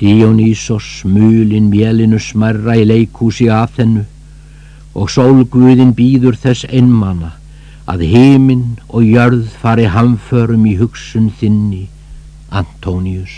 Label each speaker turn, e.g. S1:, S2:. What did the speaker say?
S1: Dionýsos mulin mélinu smerra í leikúsi aðhennu og sólguðin býður þess einmana að heiminn og jörð fari hamförum í hugsun þinni Antónius